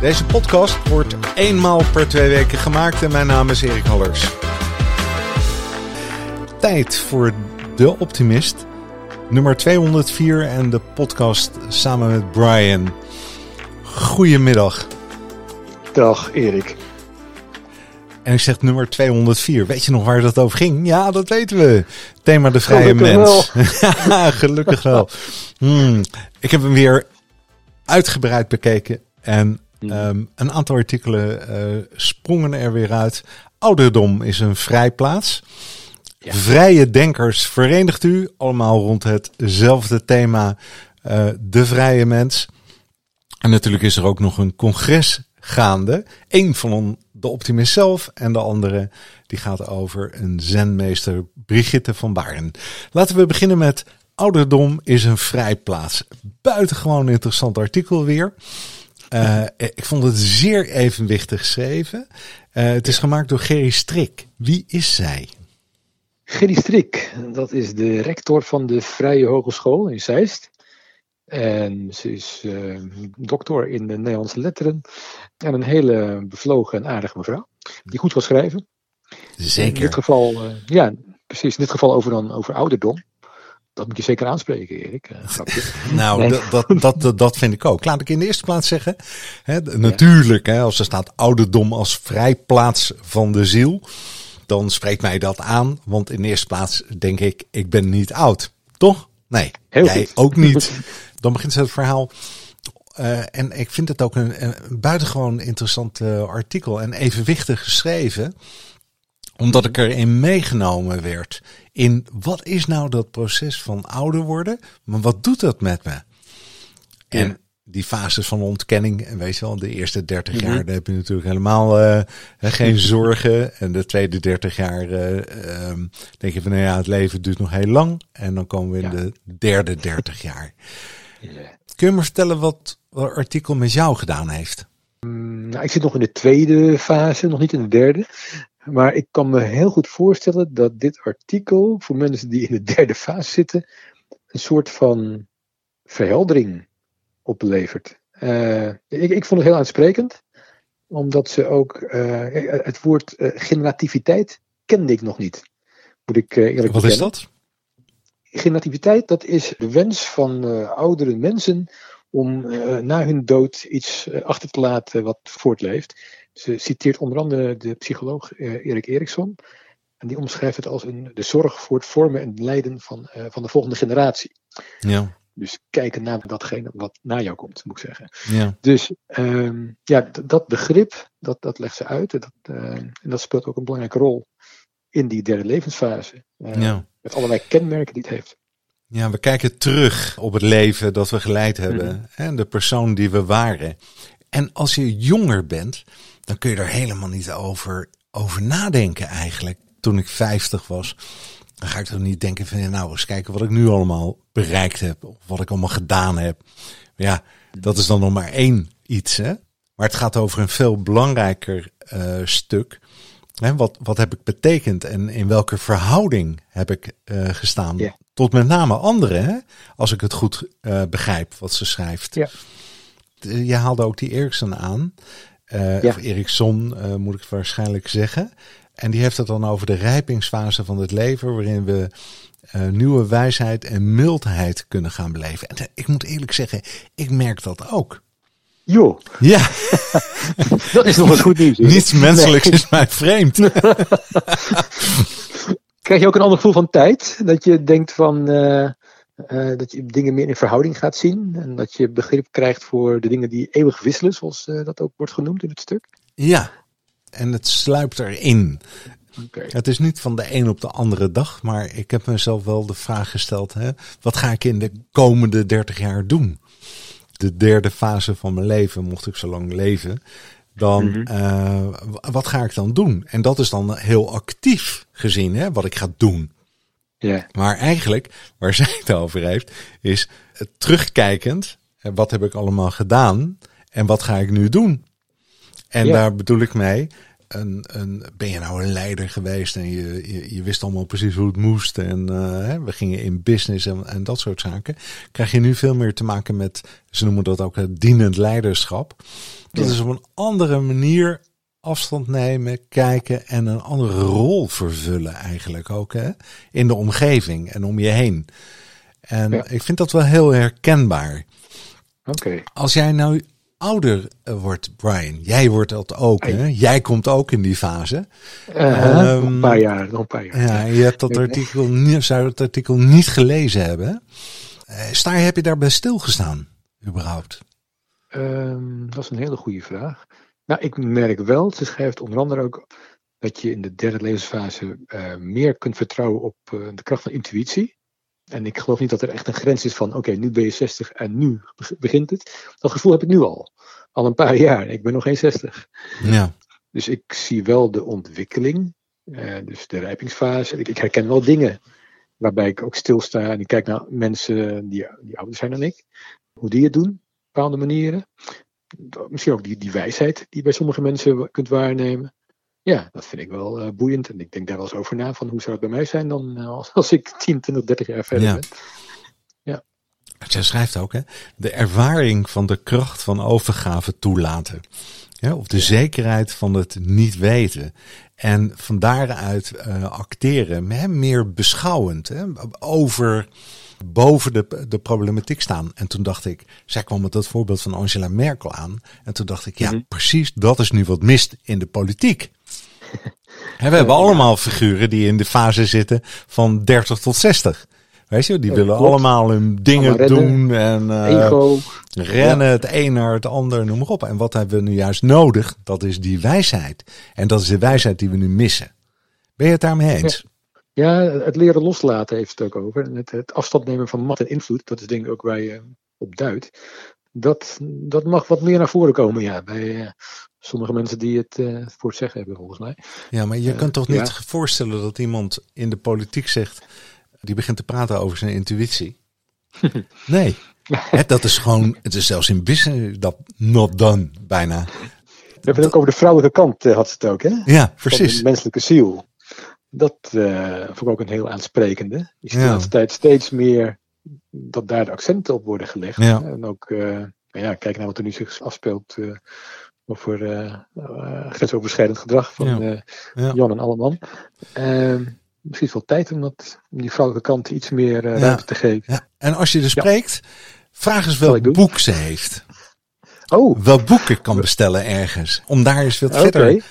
Deze podcast wordt eenmaal per twee weken gemaakt en mijn naam is Erik Hallers. Tijd voor De Optimist, nummer 204 en de podcast samen met Brian. Goedemiddag. Dag Erik. En ik zeg nummer 204. Weet je nog waar dat over ging? Ja, dat weten we. Thema de vrije Gelukkig mens. Ja, Gelukkig wel. Hmm. Ik heb hem weer uitgebreid bekeken. En um, een aantal artikelen uh, sprongen er weer uit. Ouderdom is een vrijplaats. Ja. Vrije denkers verenigt u. Allemaal rond hetzelfde thema. Uh, de vrije mens. En natuurlijk is er ook nog een congres gaande. Eén van de optimist zelf en de andere die gaat over een zenmeester Brigitte van Baarn. Laten we beginnen met Ouderdom is een vrijplaats. Buitengewoon interessant artikel weer. Uh, ik vond het zeer evenwichtig geschreven. Uh, het is gemaakt door Gerry Strik. Wie is zij? Gerry Strik, dat is de rector van de Vrije Hogeschool in Zeist. En ze is uh, doctor in de Nederlandse letteren. En een hele bevlogen en aardige mevrouw. Die goed kan schrijven. Zeker. In dit geval, ja, precies. In dit geval over, dan, over ouderdom. Dat moet je zeker aanspreken, Erik. Uh, nou, nee. dat, dat, dat, dat vind ik ook. Laat ik in de eerste plaats zeggen. Hè, natuurlijk, hè, als er staat ouderdom als vrijplaats van de ziel. Dan spreekt mij dat aan. Want in de eerste plaats denk ik, ik ben niet oud. Toch? Nee, Heel jij goed. ook niet. Dan begint het verhaal. Uh, en ik vind het ook een, een buitengewoon interessant uh, artikel en evenwichtig geschreven. Omdat ik erin meegenomen werd in wat is nou dat proces van ouder worden, maar wat doet dat met me? En ja. die fases van ontkenning, en weet je wel, de eerste 30 jaar, mm -hmm. daar heb je natuurlijk helemaal uh, geen zorgen. En de tweede 30 jaar uh, um, denk je van, nou ja, het leven duurt nog heel lang. En dan komen we in ja. de derde 30 jaar. Ja. Kun je me vertellen wat het artikel met jou gedaan heeft? Mm, nou, ik zit nog in de tweede fase, nog niet in de derde. Maar ik kan me heel goed voorstellen dat dit artikel voor mensen die in de derde fase zitten, een soort van verheldering oplevert. Uh, ik, ik, vond het heel aansprekend, omdat ze ook uh, het woord uh, generativiteit kende ik nog niet. Moet ik eerlijk Wat bekennen. is dat? Generativiteit, dat is de wens van oudere mensen om na hun dood iets achter te laten wat voortleeft. Ze citeert onder andere de psycholoog uh, Erik Eriksson. En die omschrijft het als een, de zorg voor het vormen en leiden van, uh, van de volgende generatie. Ja. Dus kijken naar datgene wat na jou komt, moet ik zeggen. Ja. Dus um, ja, dat begrip, dat, dat legt ze uit. Dat, uh, en dat speelt ook een belangrijke rol in die derde levensfase. ja. Met allerlei kenmerken die het heeft. Ja, we kijken terug op het leven dat we geleid hebben. Mm -hmm. En de persoon die we waren. En als je jonger bent, dan kun je er helemaal niet over, over nadenken eigenlijk. Toen ik 50 was, dan ga ik toch niet denken van nou eens kijken wat ik nu allemaal bereikt heb. Of wat ik allemaal gedaan heb. Ja, dat is dan nog maar één iets hè. Maar het gaat over een veel belangrijker uh, stuk. Hè, wat, wat heb ik betekend en in welke verhouding heb ik uh, gestaan? Tot met name anderen, hè? als ik het goed uh, begrijp wat ze schrijft. Ja. Je haalde ook die Eriksson aan. Uh, ja. Of Eriksson uh, moet ik waarschijnlijk zeggen. En die heeft het dan over de rijpingsfase van het leven, waarin we uh, nieuwe wijsheid en mildheid kunnen gaan beleven. En ik moet eerlijk zeggen, ik merk dat ook. Jo. Ja. dat is nog eens goed nieuws. Niets menselijks nee. is mij vreemd. Krijg je ook een ander gevoel van tijd? Dat je denkt van. Uh, uh, dat je dingen meer in verhouding gaat zien. En dat je begrip krijgt voor de dingen die eeuwig wisselen, zoals uh, dat ook wordt genoemd in het stuk. Ja, en het sluipt erin. Okay. Het is niet van de een op de andere dag, maar ik heb mezelf wel de vraag gesteld: hè, wat ga ik in de komende 30 jaar doen? De derde fase van mijn leven, mocht ik zo lang leven, dan Mhm. eh, wat ga ik dan doen? En dat is dan heel actief gezien, hè, wat ik ga doen. Ja, Maar eigenlijk, waar zij het over heeft, is terugkijkend. Wat heb ik allemaal gedaan en wat ga ik nu doen? En Ja. daar bedoel ik mee, een, een, ben je nou een leider geweest en je, je, je wist allemaal precies hoe het moest. En eh, we gingen in business en, en dat soort zaken. Krijg je nu veel meer te maken met, ze noemen dat ook het dienend leiderschap. Dat Ja. is op een andere manier afstand nemen, kijken en een andere rol vervullen eigenlijk ook hè? in de omgeving en om je heen. En Ja. ik vind dat wel heel herkenbaar. oké. Als jij nou ouder eh, wordt, Brian, jij wordt dat ook, hè? Jij komt ook in die fase. Eh, Ehm, een paar jaar, nog een paar jaar. Ja, je hebt dat artikel, niet- zou het artikel niet gelezen hebben. Eh, Sta, heb je daarbij stilgestaan, überhaupt? Ehm, dat is een hele goede vraag. Nou, ik merk wel, ze schrijft onder andere ook dat je in de derde levensfase eh, meer kunt vertrouwen op eh, de kracht van intuïtie. En ik geloof niet dat er echt een grens is van, oké, nu ben je 60 en nu beg- begint het. Dat gevoel heb ik nu al. Al een paar jaar. Ik ben nog geen 60. Ja, Dus ik zie wel de ontwikkeling, eh, dus de rijpingsfase. Ik, ik herken wel dingen waarbij ik ook stilsta en ik kijk naar mensen die, die ouder zijn dan ik. Hoe die het doen, op bepaalde manieren. Misschien ook die, die wijsheid die je bij sommige mensen kunt waarnemen. Ja, dat vind ik wel eh, boeiend. En ik denk daar wel eens over na van hoe zou het bij mij zijn dan eh, als, als ik 10, 20, 30 jaar verder Ja. ben. zij schrijft ook, hè? De ervaring van de kracht van overgave toelaten. Ja, of de zekerheid van het niet weten. En van daaruit eh, acteren, hè, meer beschouwend, hè, over boven de, de problematiek staan. En toen dacht ik, zij kwam met dat voorbeeld van Angela Merkel aan. En toen dacht ik, ja, Mhm. precies, dat is nu wat mist in de politiek. We hebben allemaal figuren die in de fase zitten van 30 tot 60. Weet je, die Ja, willen klopt. allemaal hun dingen Allemaal doen en eh, Ego. rennen het een naar het ander, noem maar op. En wat hebben we nu juist nodig? Dat is die wijsheid. En dat is de wijsheid die we nu missen. Ben je het daarmee eens? Ja, het leren loslaten heeft het ook over. En Het, het afstand nemen van macht en invloed, dat is denk ik ook waar je op duidt. Dat, dat mag wat meer naar voren komen, ja, bij eh, sommige mensen die het eh, voor het zeggen hebben, volgens mij. Ja, maar je Eh, kunt toch niet ja. voorstellen dat iemand in de politiek zegt, die begint te praten over zijn intuïtie. Nee, dat is gewoon, het is zelfs in business dat not done, bijna. We hebben het ook over de vrouwelijke kant, eh, had ze het ook, hè? Ja, Van precies. de menselijke ziel. Dat eh, vond ik ook een heel aansprekende. Je ziet de laatste tijd steeds meer dat daar de accenten op worden gelegd. Ja. En ook, eh, nou ja, kijk naar wat er nu zich afspeelt eh, over eh, grensoverschrijdend gedrag van Ja. Ja. Jan en Alleman. Ehm, misschien is het wel tijd om, dat, om die vrouwelijke kant iets meer ruimte te geven. Ja. En als je er spreekt, vraag eens welk boek ze heeft. Oh, Welk boek ik kan bestellen ergens. Om daar eens wat Oké. verder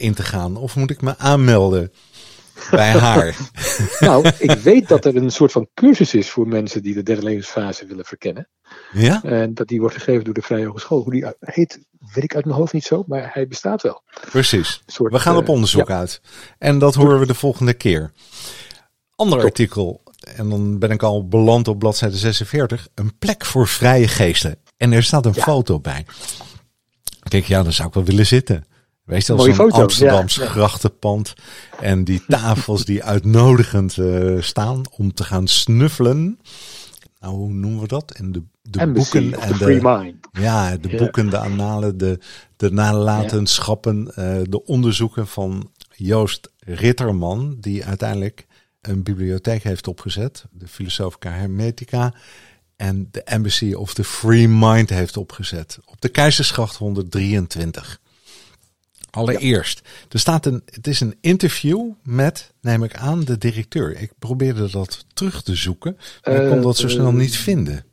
in te gaan. Of moet ik me aanmelden bij haar? nou, ik weet dat er een soort van cursus is voor mensen die de derde levensfase willen verkennen. Ja? En dat die wordt gegeven door de Vrije Hogeschool. Hoe die heet, weet ik uit mijn hoofd niet zo, maar hij bestaat wel. Precies. Soort, We gaan op eh, onderzoek uit. En dat horen we de volgende keer. Ander Top. artikel. En dan ben ik al beland op bladzijde 46. Een plek voor vrije geesten. En er staat een Ja. foto bij. Kijk, ja, daar zou ik wel willen zitten. Weet je, Mooie zo'n foto, Amsterdams ja, ja. grachtenpand. En die tafels die uitnodigend eh, staan om te gaan snuffelen. Nou, hoe noemen we dat? En de, de Embassy boeken en de, Free Mind. ja, de boeken, de annalen, de, de nalatenschappen, eh, de onderzoeken van Joost Ritterman, die uiteindelijk een bibliotheek heeft opgezet, de Philosophica Hermetica, en de Embassy of the Free Mind heeft opgezet op de Keizersgracht 123. Allereerst, er staat een, het is een interview met, neem ik aan, de directeur. Ik probeerde dat terug te zoeken, maar ik kon Eh, dat zo snel eh, niet vinden.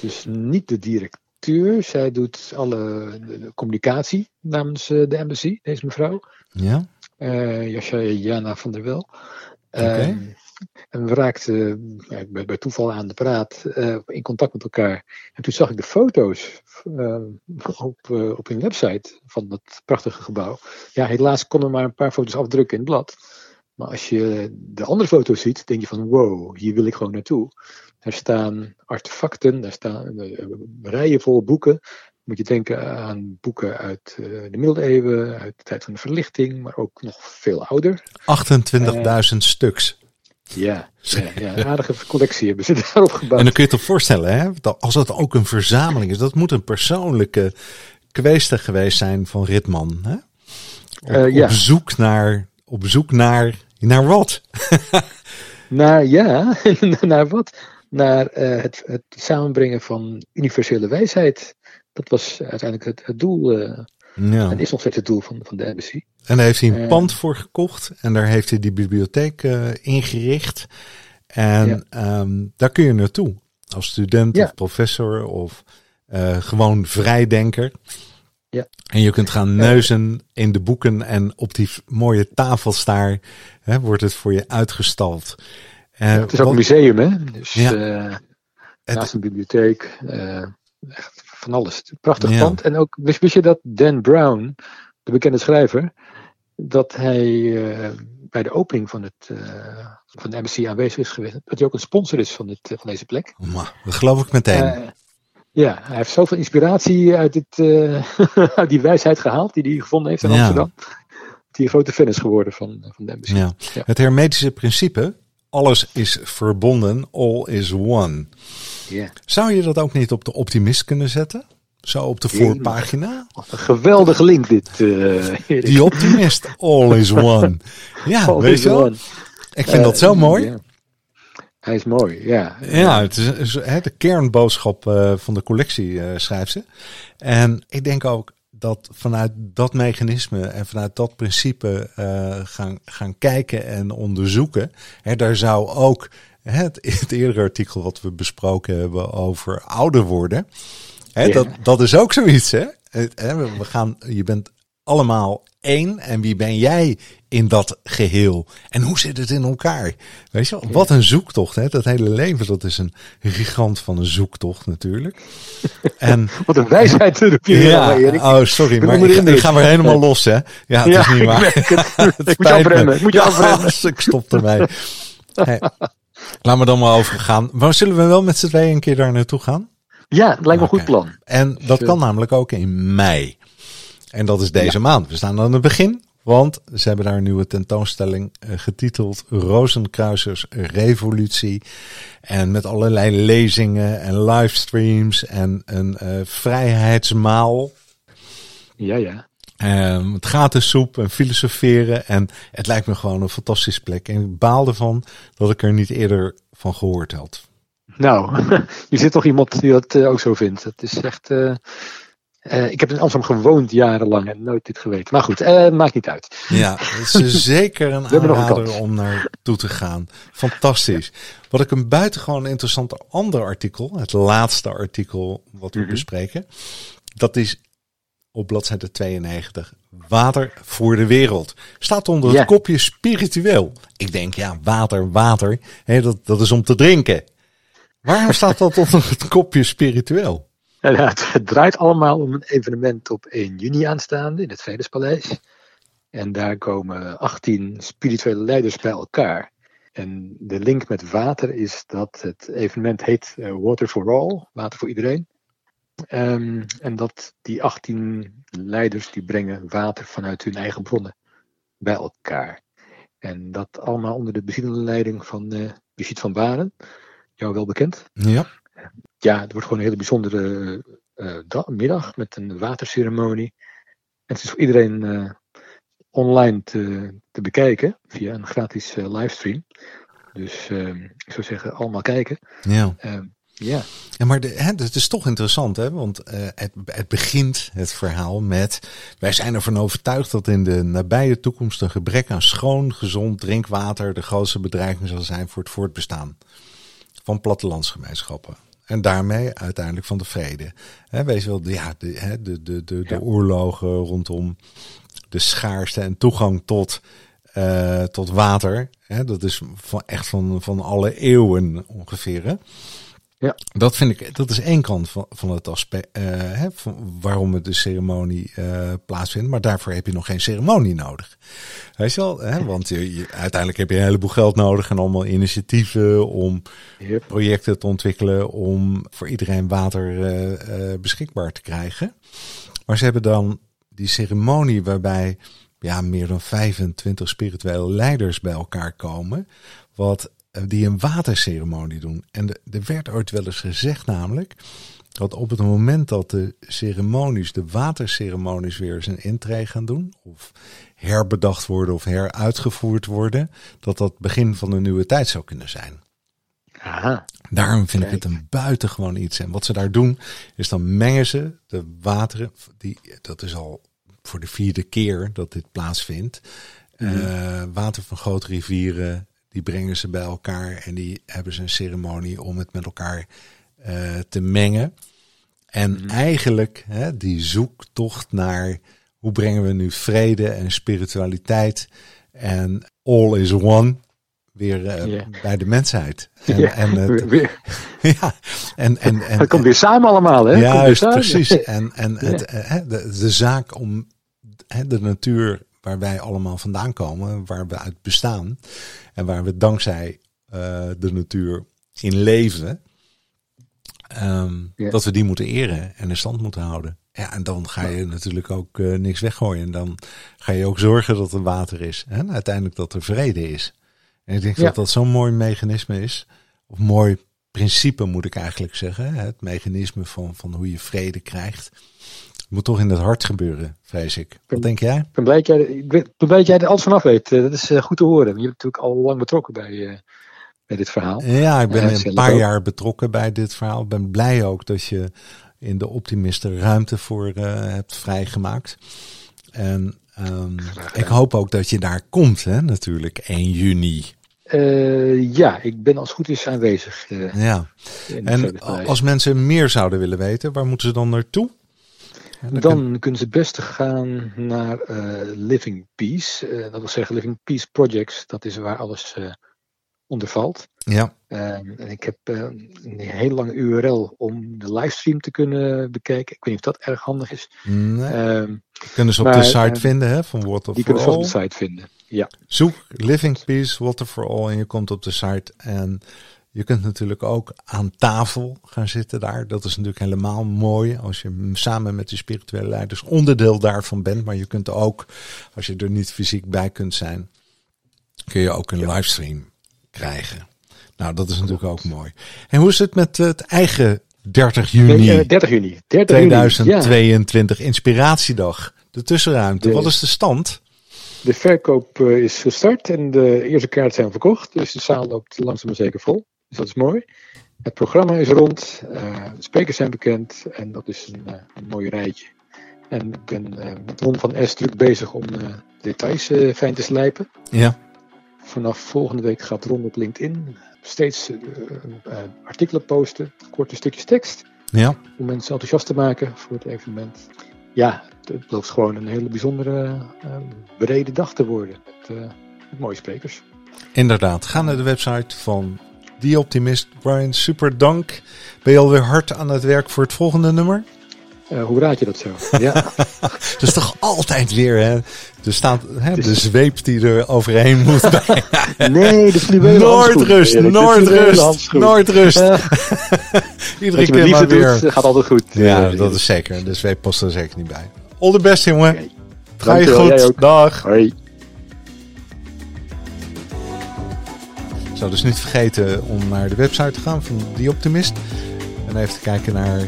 Dus niet de directeur. Zij doet alle communicatie namens eh, de embassy, deze mevrouw. Ja? eh Jascha Jana van der Wel. En we raakten bij, bij toeval aan de praat eh, in contact met elkaar. En toen zag ik de foto's eh, op, eh, op hun website van dat prachtige gebouw. Ja, helaas konden we maar een paar foto's afdrukken in het blad. Maar als je de andere foto's ziet, denk je van wow, hier wil ik gewoon naartoe. Er staan artefacten, er staan rijen vol boeken. Moet je denken aan boeken uit de middeleeuwen, uit de tijd van de verlichting, maar ook nog veel ouder. 28.000 stuks. Ja, ja, ja, een aardige collectie hebben ze daarop gebouwd. En dan kun je je toch voorstellen, hè, dat als het ook een verzameling is, dat moet een persoonlijke kweester geweest zijn van Ritman. Hè? Op, ja. op zoek naar, op zoek naar, naar wat? naar, ja, naar wat? Naar uh, het, het samenbrengen van universele wijsheid. Dat was uiteindelijk het, het doel. Uh, ja. En is nog steeds het doel van, van de embassy. En daar heeft hij een Uh, pand voor gekocht. En daar heeft hij die bibliotheek uh, ingericht. En ja. um, daar kun je naartoe. Als student ja. of professor of uh, gewoon vrijdenker. Ja. En je kunt gaan neuzen in de boeken en op die mooie tafels daar hè, wordt het voor je uitgestald. Het is ook een museum, hè? Dus ja. naast een bibliotheek, echt van alles. Prachtig ja. pand. En ook, wist, wist je dat Dan Brown, de bekende schrijver, dat hij uh, bij de opening van, het, van de embassy aanwezig is geweest, dat hij ook een sponsor is van, dit, van deze plek. Oh, dat geloof ik meteen. Ja, hij heeft zoveel inspiratie uit, dit, uit die wijsheid gehaald die hij gevonden heeft in ja. Amsterdam. Dat hij een grote fan is geworden van, van de embassy. Ja. Het hermetische principe, alles is verbonden, all is one. Ja. Zou je dat ook niet op de optimist kunnen zetten? Zo op de voorpagina? Een geweldige link dit. Uh, die optimist, all is one. Ja, all weet je wel? One. Ik vind uh, dat zo mooi. Ja. Hij is mooi, ja. Ja, het is de kernboodschap uh, van de collectie, schrijft ze. En ik denk ook dat vanuit dat mechanisme en vanuit dat principe uh, gaan, gaan kijken en onderzoeken. Hè, daar zou ook het, het eerdere artikel wat we besproken hebben over ouder worden. Hè, ja. dat, dat is ook zoiets, hè? We gaan, je bent allemaal één. En wie ben jij in dat geheel? En hoe zit het in elkaar? Weet je, wat een zoektocht. Hè? Dat hele leven, dat is een gigant van een zoektocht natuurlijk. En, wat een wijsheid ja, Erik. Oh, sorry, maar ik, ik ga weer helemaal los, hè? Ja, het ja, is niet waar. het moet je afremmen. Moet je afremmen. ik stop ermee. Hey, laat me dan maar overgaan. Maar zullen we wel met z'n tweeën een keer daar naartoe gaan? Ja, dat lijkt me okay. een goed plan. En dat kan namelijk ook in mei. En dat is deze ja. maand. We staan aan het begin, want ze hebben daar een nieuwe tentoonstelling uh, getiteld Rozenkruisers Revolutie. En met allerlei lezingen en livestreams en een uh, vrijheidsmaal. Ja, ja. Um, het gratis soep en filosoferen. En het lijkt me gewoon een fantastische plek. En ik baal ervan dat ik er niet eerder van gehoord had. Nou, je zit toch iemand die dat uh, ook zo vindt. Het is echt... Uh, uh, ik heb in Amsterdam gewoond jarenlang en nooit dit geweten. Maar goed, uh, maakt niet uit. Ja, het is zeker een aanrader om naartoe te gaan. Fantastisch. Wat ik een buitengewoon interessant ander artikel, het laatste artikel wat we mm -hmm. bespreken, dat is op bladzijde 92. Water voor de wereld. Staat onder ja. het kopje spiritueel. Ik denk, ja, water, water, hè, dat, dat is om te drinken. Waarom staat dat onder het kopje spiritueel? Het draait allemaal om een evenement op 1 juni aanstaande in het Vredespaleis. En daar komen 18 spirituele leiders bij elkaar. En de link met water is dat het evenement heet uh, Water for All, water voor iedereen. Um, en dat die 18 leiders die brengen water vanuit hun eigen bronnen bij elkaar. En dat allemaal onder de bezielende leiding van uh, Brigitte van Baren, jou wel bekend. Ja ja, het wordt gewoon een hele bijzondere uh, dag, middag met een waterceremonie. En het is voor iedereen uh, online te, te, bekijken via een gratis uh, livestream. Dus ik zou zeggen, allemaal kijken. Ja. ja. ja, maar de, hè, het is toch interessant, hè? Want het, het begint, het verhaal, met... Wij zijn ervan overtuigd dat in de nabije toekomst een gebrek aan schoon, gezond drinkwater de grootste bedreiging zal zijn voor het voortbestaan van plattelandsgemeenschappen. En daarmee uiteindelijk van de vrede. He, wees wel, ja, de, de, de, de, de ja. oorlogen rondom de schaarste en toegang tot, uh, tot water. He, dat is van, echt van, van alle eeuwen ongeveer. Ja. Dat vind ik, dat is één kant van, van het aspect, eh, hè, van waarom het de ceremonie uh, plaatsvindt. Maar daarvoor heb je nog geen ceremonie nodig. Weet je wel, hè? want je, je, uiteindelijk heb je een heleboel geld nodig en allemaal initiatieven om Yep. projecten te ontwikkelen om voor iedereen water uh, beschikbaar te krijgen. Maar ze hebben dan die ceremonie waarbij ja, meer dan 25 spirituele leiders bij elkaar komen. Wat die een waterceremonie doen. En de, er werd ooit wel eens gezegd namelijk dat op het moment dat de ceremonies, de waterceremonies weer zijn intree gaan doen, of herbedacht worden of heruitgevoerd worden, dat dat begin van een nieuwe tijd zou kunnen zijn. Aha. Daarom vind Kijk. ik het een buitengewoon iets. En wat ze daar doen, is dan mengen ze de wateren, die, dat is al voor de vierde keer dat dit plaatsvindt, mm. uh, water van grote rivieren, die brengen ze bij elkaar en die hebben ze een ceremonie om het met elkaar uh, te mengen. En mm. eigenlijk hè, die zoektocht naar hoe brengen we nu vrede en spiritualiteit en all is one weer uh, yeah. bij de mensheid. En, ja, en het, weer. ja, en, en, en, het komt weer samen allemaal, hè? Juist, precies. En, en ja. het, uh, de, de zaak om de natuur waar wij allemaal vandaan komen, waar we uit bestaan en waar we dankzij uh, de natuur in leven, um, ja. dat we die moeten eren en in stand moeten houden. Ja, en dan ga je natuurlijk ook uh, niks weggooien. En dan ga je ook zorgen dat er water is. En uiteindelijk dat er vrede is. En ik denk ja. dat dat zo'n mooi mechanisme is. Of mooi principe moet ik eigenlijk zeggen. Het mechanisme van, van hoe je vrede krijgt. Moet toch in het hart gebeuren, vrees ik. Wat denk jij? Ik ben blij dat jij, ik ben blij dat jij er alles vanaf weet. Dat is uh, goed te horen. Je bent natuurlijk al lang betrokken bij, uh, bij dit verhaal. Ja, ik ben een paar jaar betrokken bij dit verhaal. Ik ben blij ook dat je in de optimisten ruimte voor hebt vrijgemaakt. En um, ik hoop ook dat je daar komt, hè, natuurlijk, 1 juni. Uh, ja, ik ben als goed is aanwezig. Uh, ja, en als mensen meer zouden willen weten, waar moeten ze dan naartoe? Dan, dan kunnen ze best gaan naar uh, Living Peace. dat wil zeggen Living Peace Projects. Dat is waar alles onder valt. Ja. en ik heb een hele lange URL om de livestream te kunnen bekijken. Ik weet niet of dat erg handig is. Nee. Ehm, kunnen ze op maar, de site vinden hè, van Water die kunnen ze op de site vinden, ja. Zoek Living Peace, Water for All en je komt op de site. En je kunt natuurlijk ook aan tafel gaan zitten daar. Dat is natuurlijk helemaal mooi als je samen met de spirituele leiders onderdeel daarvan bent. Maar je kunt ook, als je er niet fysiek bij kunt zijn, kun je ook een ja. livestream krijgen. Nou, dat is natuurlijk ook mooi. En hoe is het met het eigen 30 juni? Nee, uh, 30 juni. 30 2022, ja. Inspiratiedag. De tussenruimte. De, Wat is de stand? De verkoop uh, is gestart en de eerste kaarten zijn verkocht. Dus de zaal loopt langzaam maar zeker vol. Dus dat is mooi. Het programma is rond. Uh, de sprekers zijn bekend. En dat is een, uh, een mooi rijtje. En ik ben met Ron van S druk bezig om details fijn te slijpen. Ja. Vanaf volgende week gaat Ron op LinkedIn steeds artikelen posten, korte stukjes tekst. Ja. Om mensen enthousiast te maken voor het evenement. Ja, het, het belooft gewoon een hele bijzondere, uh, brede dag te worden. Met, met, mooie sprekers. Inderdaad, ga naar de website van The Optimist. Brian, super dank. Ben je alweer hard aan het werk voor het volgende nummer? Uh, hoe raad je dat zo? Ja. dat is toch altijd weer, hè? Er staat hè, de zweep die er overheen moet. nee, de fluwelen Noordrust, Noordrust, Noordrust. Iedere keer maar weer. Doet, gaat altijd goed. Ja, dat is zeker. De zweep past er zeker niet bij. All the best, jongen. Okay. Ga je goed. Dag. Hoi. Zou dus niet vergeten om naar de website te gaan van The Optimist. En even te kijken naar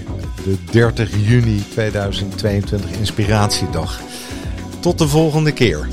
de 30 juni 2022 Inspiratiedag. Tot de volgende keer.